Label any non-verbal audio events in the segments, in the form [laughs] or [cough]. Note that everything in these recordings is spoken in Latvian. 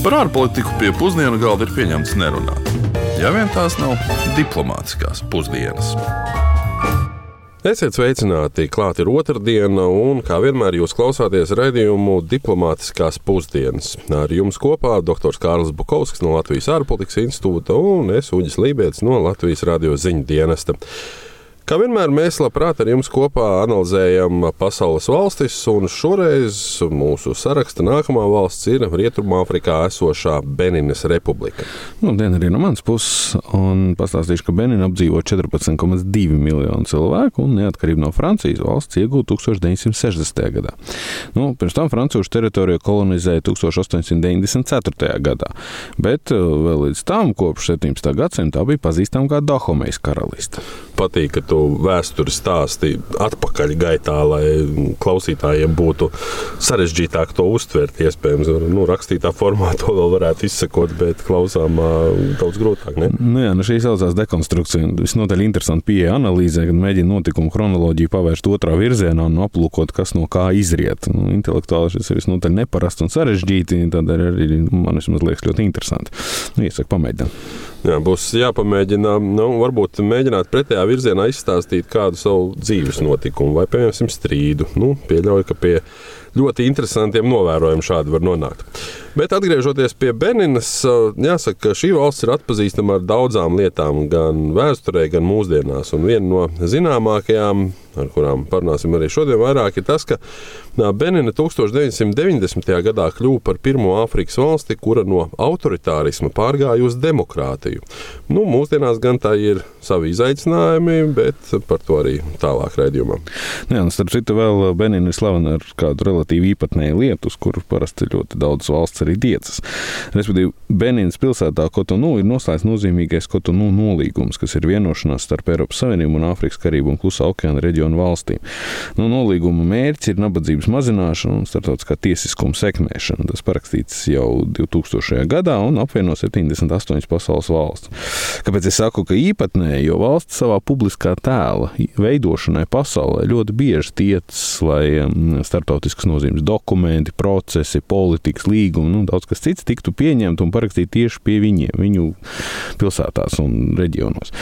Par ārpolitiku pie pusdienu galda ir pieņemts nerunāt. Ja vien tās nav diplomātiskās pusdienas. Esiet sveicināti! Klāt ir otrdiena, un kā vienmēr jūs klausāties raidījumu diplomātiskās pusdienas. Ar jums kopā dr. Kārlis Bukovskis no Latvijas ārpolitikas institūta un es Uģis Lībijams no Latvijas radio ziņu dienesta. Kā vienmēr, mēs labprāt ar jums kopā analizējam pasaules valstis, un šoreiz mūsu saraksta nākamā valsts ir Rietumāfrikā esošā Beninas republika. Nu, Dien arī no manas puses, un pastāstīšu, ka Benina apdzīvo 14,2 miljonu cilvēku, un neatkarību no Francijas valsts iegūta 1960. gadā. Nu, pirms tam Francūšu teritoriju kolonizēja 1894. gadā, bet uh, vēl līdz tam, kopš 17. gadsimta, bija pazīstama kā Dahomejas karaliste. Patīk, ka tu vēsturi stāsti atpakaļ gaitā, lai klausītājiem būtu sarežģītāk to uztvert. Iespējams, nu, rakstītā formā to vēl varētu izsekot, bet klausāmā daudz grūtāk. Ne? Nu, jā, nu šī saucās dekonstrukcija. Visnotaļ interesanti pieeja analīzē, kad mēģina notikumu chronoloģiju pavērst otrā virzienā un aplūkot, kas no kā izriet. Nu, intelektuāli šis ir visnotaļ neparasts un sarežģīti, tādēļ arī man liekas ļoti interesanti. Nu, iesaku pamēģināt. Jā, būs jāpamēģina, nu, varbūt mēģināt pretējā virzienā izstāstīt kādu savu dzīves notikumu vai, piemēram, strīdu. Nu, pieļauju, ka pie ļoti interesantiem novērojumiem šādi var nonākt. Bet atgriežoties pie Beninas, jāsaka, ka šī valsts ir atpazīstama ar daudzām lietām, gan vēsturē, gan mūsdienās. Un viena no zināmākajām, ar kurām parunāsim arī šodien, vairāk, ir tas, ka Benina 1990. gadā kļuva par pirmo Āfrikas valsti, kura no autoritārisma pārgāja uz demokrātiju. Nu, mūsdienās gan tā ir savi izaicinājumi, bet par to arī tālāk raidījumā. Jā, un starp citu, vēl Benina ir slavena ar kādu relatīvi īpatnēju lietu, uz kuru parasti ļoti daudz valsts arī tiecas. Respektīvi, Beninas pilsētā Kotonu ir noslēgts nozīmīgais Kotonu nolīgums, kas ir vienošanās starp Eiropas Savienību un Āfrikas Karību un Klusā okeāna reģionu valstīm. Nu, nolīguma mērķis ir nabadzības mazināšana un starptautiskā tiesiskuma sekmēšana. Tas parakstīts jau 2000. gadā un apvieno 78 pasaules valsts. Kāpēc es saku, ka īpatnēji, jo valsts savā publiskā tēla veidošanai pasaulē ļoti bieži tiecas, lai um, starptautiskas nozīmes dokumenti, procesi, politikas līgumi, nu, daudz kas cits tiktu pieņemti un parakstīti tieši pie viņiem, viņu pilsētās un reģionos.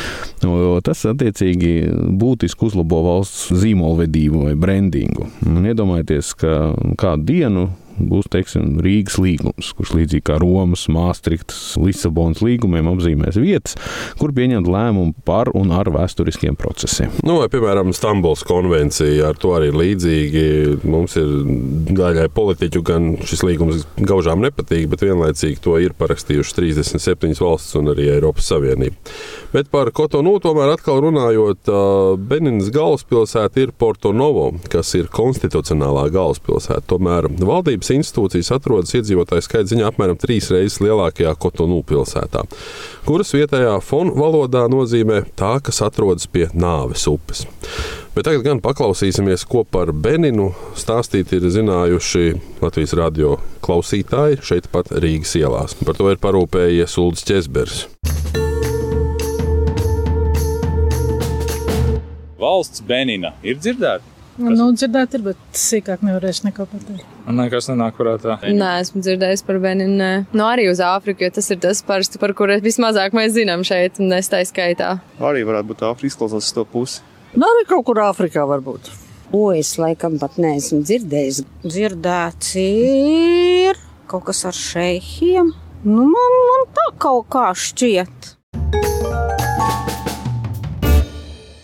Jo tas attiecīgi būtiski uzlabo valsts zīmolvedību vai brandingu. Un iedomājieties, ka kādu dienu būs teiksim, Rīgas līgums, kurš līdzīgi kā Romas, Maastrichtas, Lisabonas līgumiem apzīmēs vietas, kur pieņemt lēmumu par un ar vēsturiskiem procesiem. Nu, vai, piemēram, Stambuls konvencija ar to arī līdzīgi. Mums ir daļai politiķu gan šis līgums gaužām nepatīk, bet vienlaicīgi to ir parakstījuši 37 valstis un arī Eiropas Savienība. Bet par Kotonu tomēr atkal runājot, Beninas galvaspilsēta ir Porto Novo, kas ir konstitucionālā galvaspilsēta. Tomēr valdības Valsts institūcijas atrodas iedzīvotāju skaita ziņā apmēram trīs reizes lielākajā Kotonu pilsētā, kuras vietējā fonu valodā nozīmē tā, kas atrodas pie nāves upes. Bet tagad gan paklausīsimies, ko par Beninu stāstīt ir zinājuši Latvijas radio klausītāji šeit pat Rīgas ielās. Par to ir parūpējies Ulris Česbergs. Valsts Benina ir dzirdēta? Nu, dzirdēt, ir, bet sīkāk nevarēšu neko pateikt. Nekas nenāk prātā. Nē, esmu dzirdējis par Beninu. Nu, arī uz Āfriku, jo tas ir tas, parasti, par kuru vismazāk mēs zinām šeit, un es tā skaitā. Arī varētu būt Āfrika, izklausās to pusi. Nu, arī kaut kur Āfrikā varbūt. O, es laikam pat neesmu dzirdējis. Dzirdēts ir kaut kas ar šeihiem. Nu, man, man tā kaut kā šķiet.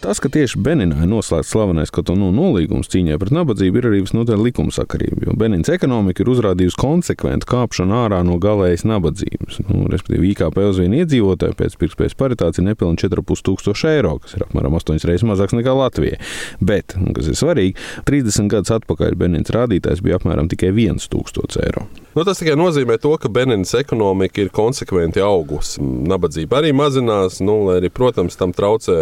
Tas, ka tieši Beninā ir noslēgts slavenais Kotonu nolīgums cīņai pret nabadzību, ir arī visnotaļ likumsakarība, jo Benins ekonomika ir uzrādījusi konsekventu kāpšanu ārā no galējas nabadzības. Nu, respektīvi, IKP uz vienu iedzīvotāju pēc pirktspējas paritātes ir nepilni 4,5 tūkstoši eiro, kas ir apmēram 8 reizes mazāks nekā Latvijai. Bet, kas ir svarīgi, 30 gadus atpakaļ Benins rādītājs bija apmēram tikai 1000 eiro. Nu, tas tikai nozīmē to, ka Benīnas ekonomika ir konsekventi augusi. Nabadzība arī mazinās, nu, lai arī, protams, tam traucē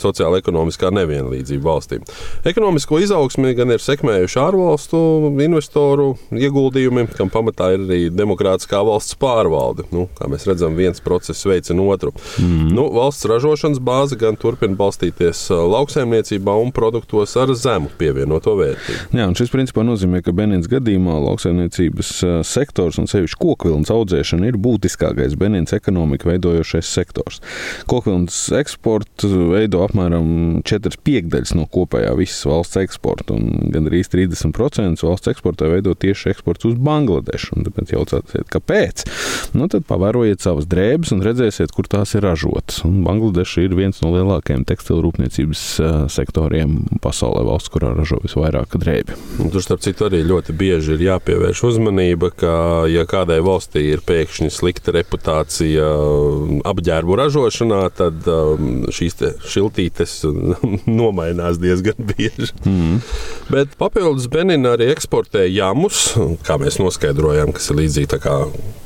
sociāla ekonomiskā nevienlīdzība valstīm. Ekonomisko izaugsmi gan ir sekmējuši ārvalstu investoru ieguldījumi, kam pamatā ir arī demokrātiskā valsts pārvalde. Nu, kā mēs redzam, viens process veicina otru. Mm. Nu, valsts ražošanas bāze gan turpina balstīties lauksaimniecībā un produktos ar zemu pievienoto vērtību. Jā, šis principā nozīmē, ka Benīnas gadījumā lauksaimniecības sektors, un sevišķi kokvilnas audzēšana, ir būtiskākais Benīnas ekonomiku veidojošais sektors. Kokvilnas eksports veido apmēram 4 piekdaļas no kopējā visas valsts eksporta, un gandrīz 30% valsts eksportā veido tieši eksports uz Bangladešu. Un tāpēc jautājsiet, kāpēc? Nu, tad pavērojiet savas drēbes un redzēsiet, kur tās ir ražotas. Un Bangladeša ir viens no lielākajiem tekstilu rūpniecības sektoriem pasaulē, valsts, kurā ražo visvairāk drēbju. Tur, starp citu, arī ļoti bieži ir jāpievērš uzmanība, ka, ja kādai valstī ir pēkšņi slikta reputācija apģērbu ražošanā, tad šīs šiltītes [laughs] nomainās diezgan bieži. Mm. Bet papildus Benina arī eksportē jamus, kā mēs noskaidrojām, kas ir līdzīgi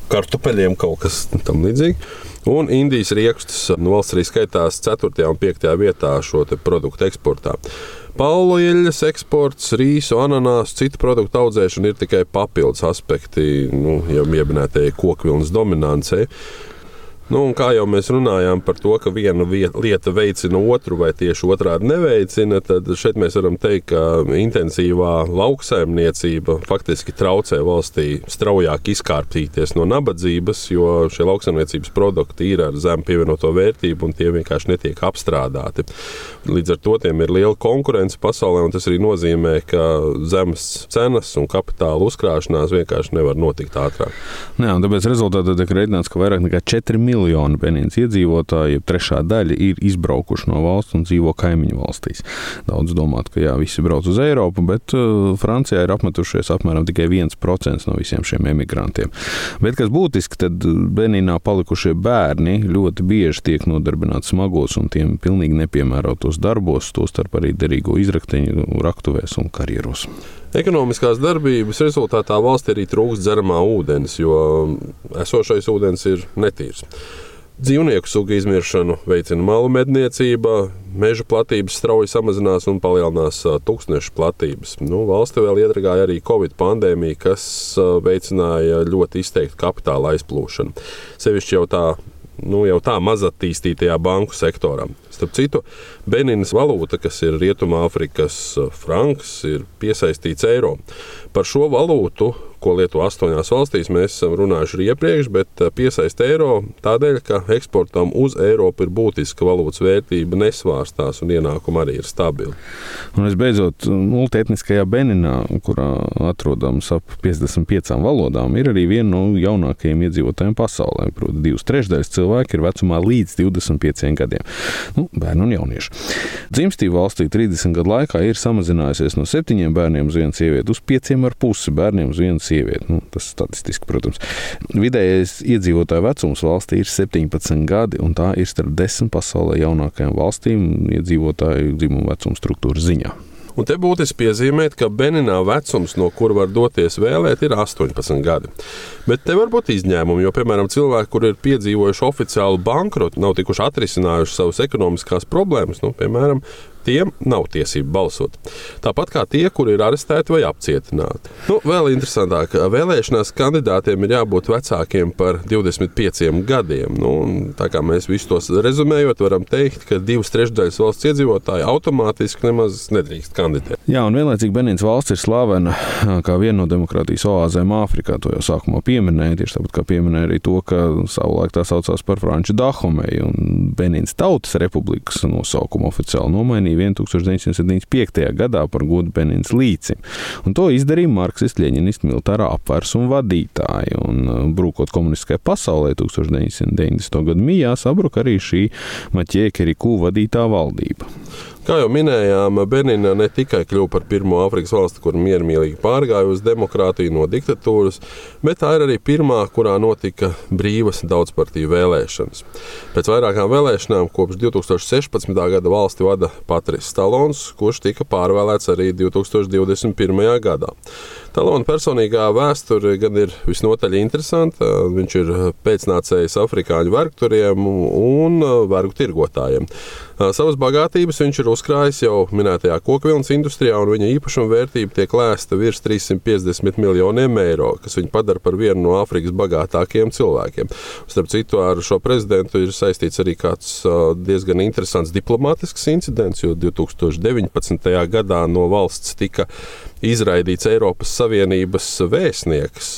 kartupeļiem, kaut kas tam līdzīgs. Un Indijas riekstus no valsts arī skaitās 4. un 5. vietā šo produktu eksportā. Pauloieļas eksports, rīsu, ananāsu, citu produktu audzēšana ir tikai papildus aspekti nu, jau minētajai kokvilnas dominancei. Nu, kā jau mēs runājām par to, ka viena lieta veicina otru, vai tieši otrādi neveicina, tad šeit mēs varam teikt, ka intensīvā lauksaimniecība faktiski traucē valstī straujāk izkārptīties no nabadzības, jo šie lauksaimniecības produkti ir ar zemu pievienoto vērtību un tie vienkārši netiek apstrādāti. Līdz ar to tiem ir liela konkurence pasaulē, un tas arī nozīmē, ka zemes cenas un kapitāla uzkrāšanās vienkārši nevar notikt ātrāk. Jā, tāpēc rezultātā tiek rēķināts, ka vairāk nekā 4 miljoni miljoni Benīnas iedzīvotāji, trešā daļa ir izbraukuši no valsts un dzīvo kaimiņu valstīs. Daudz domā, ka jā, visi brauc uz Eiropu, bet uh, Francijā ir apmetušies apmēram tikai 1% no visiem šiem emigrantiem. Bet kas būtiski, tad Benīnā palikušie bērni ļoti bieži tiek nodarbināti smagos un tiem pilnīgi nepiemērotos darbos, tostarp arī derīgo izrakteņu raktuvēs un karjeros. Ekonomiskās darbības rezultātā valstī arī trūkst dzeramā ūdens, jo esošais ūdens ir netīrs. Dzīvnieku sugu izmiršanu veicina malu medniecība, meža platības strauji samazinās un palielinās tūkstnešu platības. Nu, valsti vēl iedragāja arī Covid pandēmija, kas veicināja ļoti izteiktu kapitāla aizplūšanu. Sevišķi jau tā nu, jau tā mazattīstītajā banku sektorā. Starp citu, Benīnas valūta, kas ir Rietumāfrikas franks, ir piesaistīts eiro. Par šo valūtu ko lieto astoņās valstīs, mēs esam runājuši arī iepriekš, bet eh, piesaist eiro tādēļ, ka eksportam uz Eiropu ir būtiska valūtas vērtība, nesvārstās un ienākumi arī ir stabili. Un visbeidzot, multietniskajā Beninā, kurā atrodams ap 55 valodām, ir arī viena no jaunākajiem iedzīvotājiem pasaulē. Proti, divas trešdaļas cilvēki ir vecumā līdz 25 gadiem. Nu, bērnu un jauniešu. Dzimstība valstī 30 gadu laikā ir samazinājusies no septiņiem bērniem uz vienu sievieti uz pieciem ar pusi bērniem uz vienu sievieti. Nu, tas statistiski, protams. Vidējais iedzīvotāju vecums valstī ir 17 gadi, un tā ir starp desmit pasaulē jaunākajām valstīm iedzīvotāju dzimumu vecuma struktūras ziņā. Un te būtiski piezīmēt, ka Beninā vecums, no kura var doties vēlēt, ir 18 gadi. Bet te var būt izņēmumi, jo, piemēram, cilvēki, kuri ir piedzīvojuši oficiālu bankrotu, nav tikuši atrisinājuši savas ekonomiskās problēmas, nu, piemēram, tiem nav tiesību balsot. Tāpat kā tie, kuri ir arestēti vai apcietināti. Nu, vēl interesantāk, vēlēšanās kandidātiem ir jābūt vecākiem par 25 gadiem. Nu, tā kā mēs visus tos rezumējot, varam teikt, ka divas trešdaļas valsts iedzīvotāji automātiski nemaz nedrīkst kandidēt. Jā, un vienlaicīgi Benīnas valsts ir slavena kā viena no demokrātijas oāzēm Āfrikā. To jau sākumā pieminēja, tieši tāpat kā pieminēja arī to, ka savulaik tā saucās par Franču Dahomeju un Benīnas Tautas Republikas nosaukumu oficiāli nomainīja 1975. gadā par godu Benīnas līcim. Un to izdarīja marksistu leņinistu militārā apvērsuma vadītāji. Un, uh, brūkot komunistiskajā pasaulē 1990. gada mijā sabruka arī šī Maķie Keriku vadītā valdība. Kā jau minējām, Benīna ne tikai kļuva par pirmo Āfrikas valsti, kur miermīlīgi pārgāja uz demokrātiju no diktatūras, bet tā ir arī pirmā, kurā notika brīvas daudzpartiju vēlēšanas. Pēc vairākām vēlēšanām kopš 2016. gada valsti vada Patris Stalons, kurš tika pārvēlēts arī 2021. gadā. Talona personīgā vēsture gan ir visnotaļ interesanta. Viņš ir pēcnācējs afrikāņu vergturiem un vergu tirgotājiem. Savas bagātības viņš ir uzkrājis jau minētajā kokvilnas industrijā, un viņa īpašuma vērtība tiek lēsta virs 350 miljoniem eiro, kas viņu padara par vienu no Āfrikas bagātākajiem cilvēkiem. Starp citu, ar šo prezidentu ir saistīts arī kāds diezgan interesants diplomātisks incidents, jo 2019. gadā no valsts tika izraidīts Eiropas Savienības vēstnieks,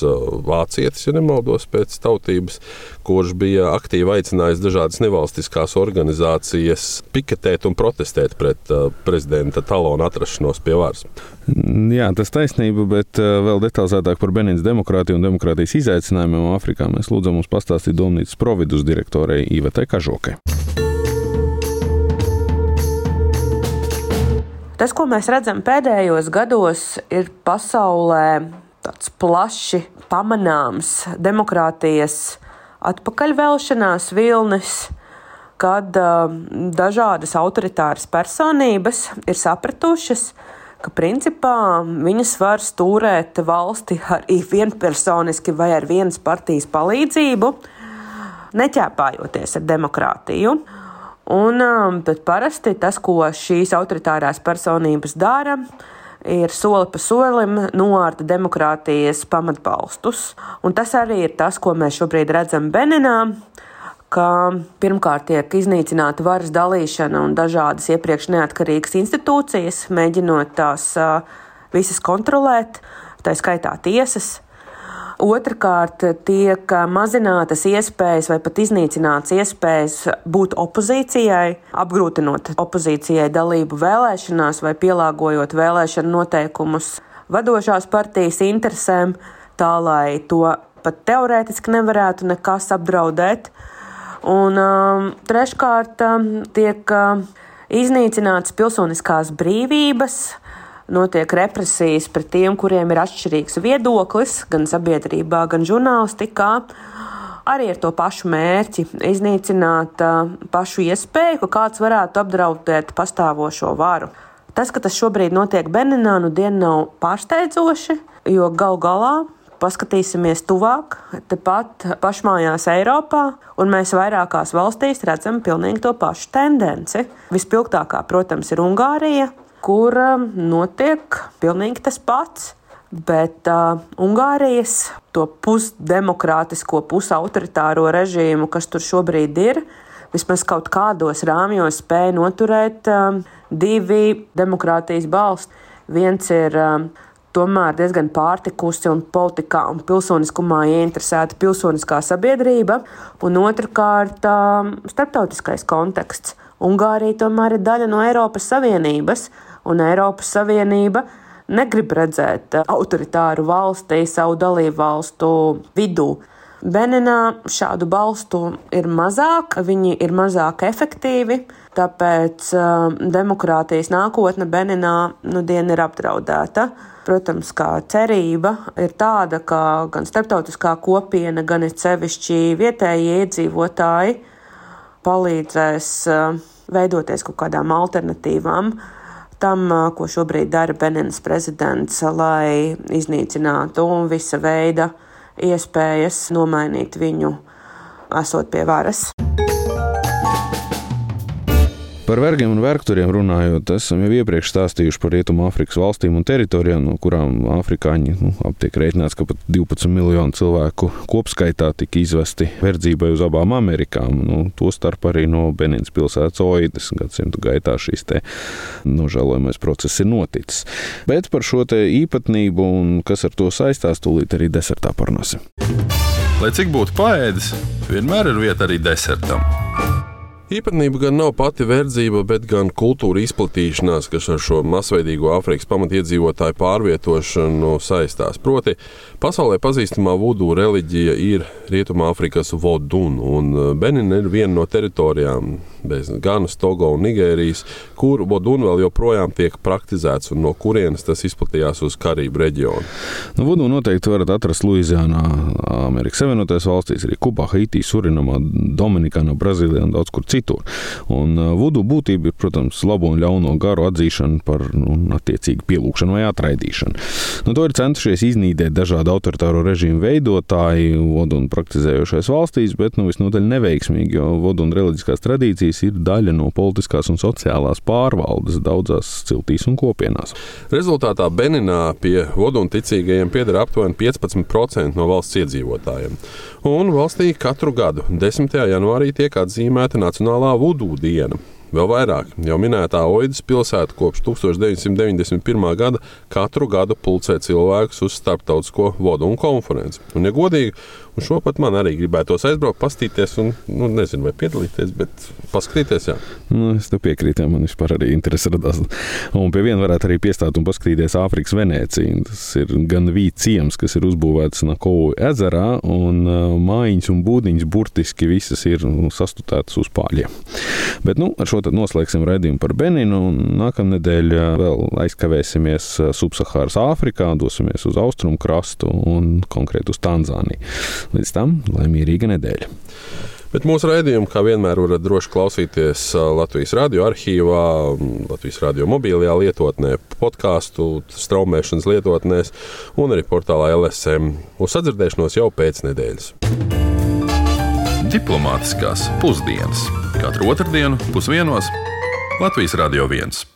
vācietis, ja nemaldos, pēc tautības, kurš bija aktīvi aicinājis dažādas nevalstiskās organizācijas piketēt un protestēt pret prezidenta talonu atrašanos pie varas. Jā, tas taisnība, bet vēl detalizētāk par Benīnas demokrātiju un demokrātijas izaicinājumiem Āfrikā mēs lūdzam mums pastāstīt domnīcas providus direktorei Ivetai Kažokai. Tas, ko mēs redzam pēdējos gados, ir pasaulē tāds plaši pamanāms demokrātijas atpakaļvēlšanās vilnis, kad uh, dažādas autoritāras personības ir sapratušas, ka principā viņas var stūrēt valsti arī vienpersoniski vai ar vienas partijas palīdzību, neķēpājoties ar demokrātiju. Un, um, parasti tas, ko šīs autoritārās personības dara, ir soli pa solim noārta demokrātijas pamatbalstus. Un tas arī ir tas, ko mēs šobrīd redzam Beninā. Ka pirmkārt tiek iznīcināta varas dalīšana un dažādas iepriekš neatkarīgas institūcijas, mēģinot tās uh, visas kontrolēt, tā skaitā tiesas. Otrakārt, tiek mazinātas iespējas vai pat iznīcināts iespējas būt opozīcijai, apgrūtinot opozīcijai dalību vēlēšanās vai pielāgojot vēlēšanu noteikumus vadošās partijas interesēm, tā lai to pat teorētiski nevarētu nekas apdraudēt. Un um, treškārt, um, tiek um, iznīcināts pilsoniskās brīvības, notiek represijas pret tiem, kuriem ir atšķirīgs viedoklis, gan sabiedrībā, gan žurnālistikā. Arī ar to pašu mērķi - iznīcināt uh, pašu iespēju, ka kāds varētu apdraudēt pastāvošo varu. Tas, ka tas šobrīd notiek Beninā, nu diena nav pārsteidzoši, jo gal galā paskatīsimies tuvāk, tepat pašmājās Eiropā, un mēs vairākās valstīs redzam pilnīgi to pašu tendenci. Vispilgtākā, protams, ir Ungārija, kur notiek pilnīgi tas pats. Bet uh, Ungārijas to pusdemokrātisko, pusautoritāro režīmu, kas tur šobrīd ir, vismaz kaut kādos rāmjos spēja noturēt um, divi demokrātijas balsts. Viens ir um, tomēr diezgan pārtikusi un politikā un pilsoniskumā ieinteresēta pilsoniskā sabiedrība, un otrkārt um, starptautiskais konteksts. Ungārija tomēr ir daļa no Eiropas Savienības un Eiropas Savienība negrib redzēt autoritāru valstī savu dalību valstu vidū. Beninā šādu balstu ir mazāk, viņi ir mazāk efektīvi, tāpēc uh, demokrātijas nākotne Beninā nu dien ir apdraudēta. Protams, kā cerība ir tāda, ka gan starptautiskā kopiena, gan it sevišķi vietējie iedzīvotāji palīdzēs uh, veidoties kaut kādām alternatīvām. Uh, tam, ko šobrīd dara Benenas prezidents, lai iznīcinātu visa veida iespējas nomainīt viņu esot pie varas. Par vergiem un vergturiem runājot, esam jau iepriekš stāstījuši par Rietumu Afrikas valstīm un teritorijām, no kurām afrikāņi nu, tiek rēķināts, ka pat 12 miljonu cilvēku kopskaitā tika izvesti verdzībai uz abām Amerikām. Nu, Tostarp arī no Benīnas pilsētas Oidas gadsimtu gaitā šīs nožēlojamais process ir noticis. Bet par šo īpatnību un kas ar to saistās, tūlīt arī desertā parunāsim. Lai cik būtu paēdis, vienmēr ir vieta arī desertam. Īpatnība gan nav pati verdzība, bet gan kultūra izplatīšanās, kas ar šo masveidīgo Āfrikas pamatiedzīvotāju pārvietošanu saistās. Proti, pasaulē pazīstamā vudu reliģija ir Rietumāfrikas vodun, un Benina ir viena no teritorijām, bez Ganas, Togo un Nigērijas, kur vodun vēl joprojām tiek praktizēts, un no kurienes tas izplatījās uz Karību reģionu. Nu, vodu noteikti varat atrast Luizijānā, Amerikas Savienotajās valstīs, arī Kubā, Haitī, Surinamā, Dominikānā, Brazīlijā un daudz kur citur citur. Un uh, vudu būtība ir, protams, labo un ļauno garu atzīšana par nu, attiecīgu pielūgšanu vai atraidīšanu. Nu, to ir centušies iznīdēt dažādu autoritāro režīmu veidotāji, vodu un praktizējošais valstīs, bet nu, visnotaļ neveiksmīgi, jo vodu un reliģiskās tradīcijas ir daļa no politiskās un sociālās pārvaldes daudzās ciltīs un kopienās. Rezultātā Beninā pie vodu un ticīgajiem pieder aptuveni 15% no valsts iedzīvotājiem. Un valstī katru gadu 10. janvārī tiek atzīmēta Nacionālā Nacionālā vudu diena. Vēl vairāk, jau minētā Oidas pilsēta kopš 1991. gada katru gadu pulcē cilvēkus uz starptautisko vodunu konferenci. Un, ja godīgi, un šo pat man arī gribētos aizbraukt, pastīties un, nu, nezinu, vai piedalīties, bet paskatīties, jā. Nu, es tam piekrītu, man vispār arī interesi radās. Un pie viena varētu arī piestāt un paskatīties Āfrikas Venēciju. Tas ir gan vīts ciems, kas ir uzbūvēts Nakovu ezerā, un mājiņas un būdiņas burtiski visas ir nu, sastutētas uz pāļiem. Bet nu, ar šo noslēgsim raidījumu par Beninu. Nākamnedēļ vēl aizkavēsimies Subsaharas Āfrikā, dosimies uz austrumu krastu un konkrēti uz Tanzāniju. Līdz tam laimīga nedēļa! Bet mūsu raidījumu, kā vienmēr, varat droši klausīties Latvijas radio arhīvā, Latvijas radio mobilajā lietotnē, podkāstu straumēšanas lietotnēs un arī portālā LSM. Uz sadzirdēšanos jau pēc nedēļas. Diplomātiskās pusdienas katru otrdienu pusdienos Latvijas Radio 1.